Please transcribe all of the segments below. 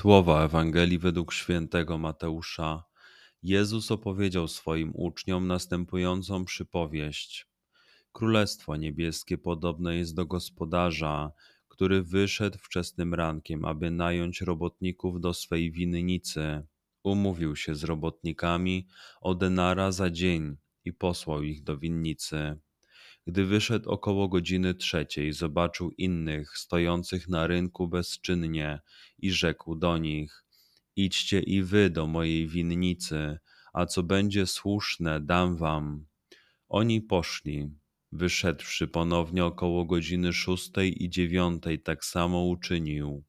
Słowa Ewangelii według świętego Mateusza. Jezus opowiedział swoim uczniom następującą przypowieść. Królestwo niebieskie podobne jest do gospodarza, który wyszedł wczesnym rankiem, aby nająć robotników do swej winnicy. Umówił się z robotnikami o denara za dzień i posłał ich do winnicy. Gdy wyszedł około godziny trzeciej, zobaczył innych stojących na rynku bezczynnie i rzekł do nich: Idźcie i wy do mojej winnicy, a co będzie słuszne, dam wam. Oni poszli. Wyszedłszy ponownie około godziny szóstej i dziewiątej, tak samo uczynił.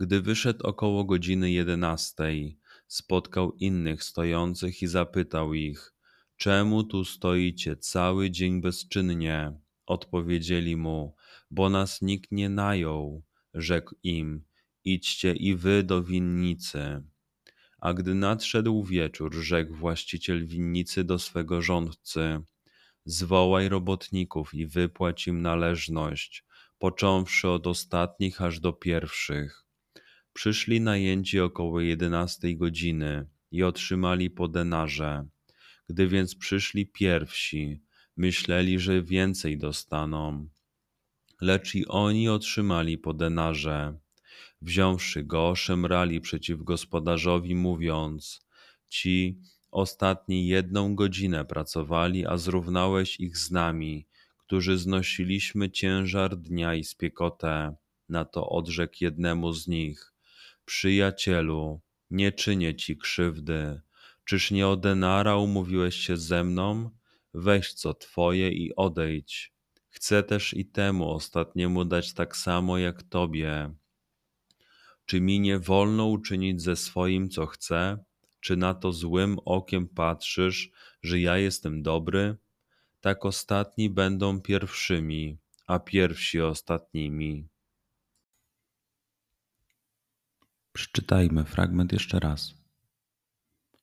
Gdy wyszedł około godziny jedenastej, spotkał innych stojących i zapytał ich, czemu tu stoicie cały dzień bezczynnie? Odpowiedzieli mu, bo nas nikt nie najął. Rzekł im, idźcie i wy do winnicy. A gdy nadszedł wieczór, rzekł właściciel winnicy do swego rządcy, Zwołaj robotników i wypłać im należność, począwszy od ostatnich aż do pierwszych. Przyszli najęci około jedenastej godziny i otrzymali po denarze. Gdy więc przyszli pierwsi, myśleli, że więcej dostaną. Lecz i oni otrzymali po denarze. Wziąwszy go, szemrali przeciw gospodarzowi, mówiąc: Ci, Ostatni jedną godzinę pracowali, a zrównałeś ich z nami, którzy znosiliśmy ciężar dnia i spiekotę. Na to odrzekł jednemu z nich: Przyjacielu, nie czynię ci krzywdy. Czyż nie o denara umówiłeś się ze mną? Weź co twoje i odejdź. Chcę też i temu ostatniemu dać tak samo jak tobie. Czy mi nie wolno uczynić ze swoim, co chcę? Czy na to złym okiem patrzysz, że ja jestem dobry? Tak ostatni będą pierwszymi, a pierwsi ostatnimi. Przeczytajmy fragment jeszcze raz.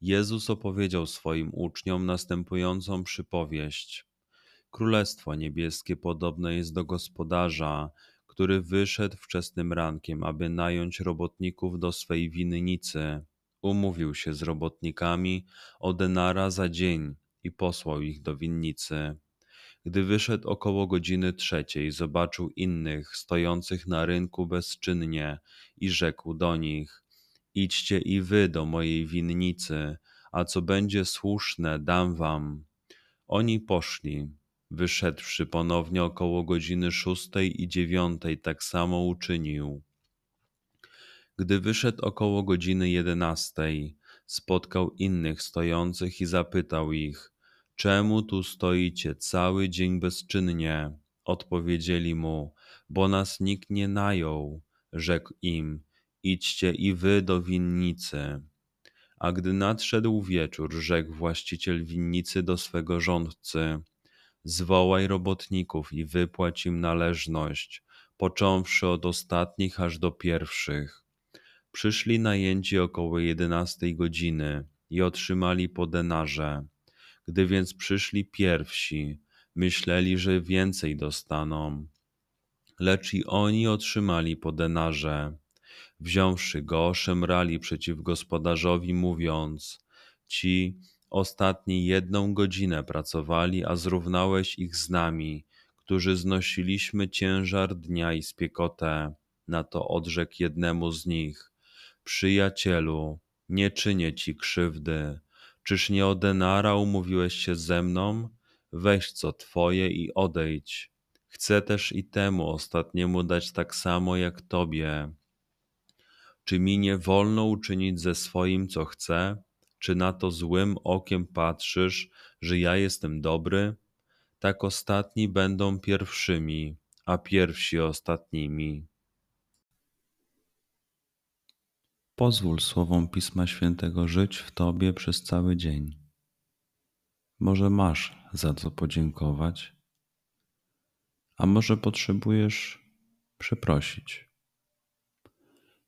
Jezus opowiedział swoim uczniom następującą przypowieść. Królestwo niebieskie podobne jest do gospodarza, który wyszedł wczesnym rankiem, aby nająć robotników do swej winnicy. Umówił się z robotnikami o denara za dzień i posłał ich do winnicy. Gdy wyszedł około godziny trzeciej, zobaczył innych stojących na rynku bezczynnie i rzekł do nich: Idźcie i wy do mojej winnicy, a co będzie słuszne, dam wam. Oni poszli. Wyszedłszy ponownie około godziny szóstej i dziewiątej, tak samo uczynił. Gdy wyszedł około godziny jedenastej, spotkał innych stojących i zapytał ich, czemu tu stoicie cały dzień bezczynnie? Odpowiedzieli mu, bo nas nikt nie najął. Rzekł im, idźcie i wy do winnicy. A gdy nadszedł wieczór, rzekł właściciel winnicy do swego rządcy, zwołaj robotników i wypłać im należność, począwszy od ostatnich aż do pierwszych. Przyszli najęci około jedenastej godziny i otrzymali po denarze. Gdy więc przyszli pierwsi, myśleli, że więcej dostaną. Lecz i oni otrzymali po denarze. Wziąwszy go, szemrali przeciw gospodarzowi, mówiąc: Ci ostatni jedną godzinę pracowali, a zrównałeś ich z nami, którzy znosiliśmy ciężar dnia i spiekotę. Na to odrzekł jednemu z nich: Przyjacielu, nie czynię ci krzywdy. Czyż nie o denara umówiłeś się ze mną? Weź co twoje i odejdź. Chcę też i temu ostatniemu dać tak samo jak tobie. Czy mi nie wolno uczynić ze swoim, co chcę? Czy na to złym okiem patrzysz, że ja jestem dobry? Tak ostatni będą pierwszymi, a pierwsi ostatnimi. Pozwól słowom Pisma Świętego żyć w Tobie przez cały dzień. Może masz za co podziękować, a może potrzebujesz przeprosić.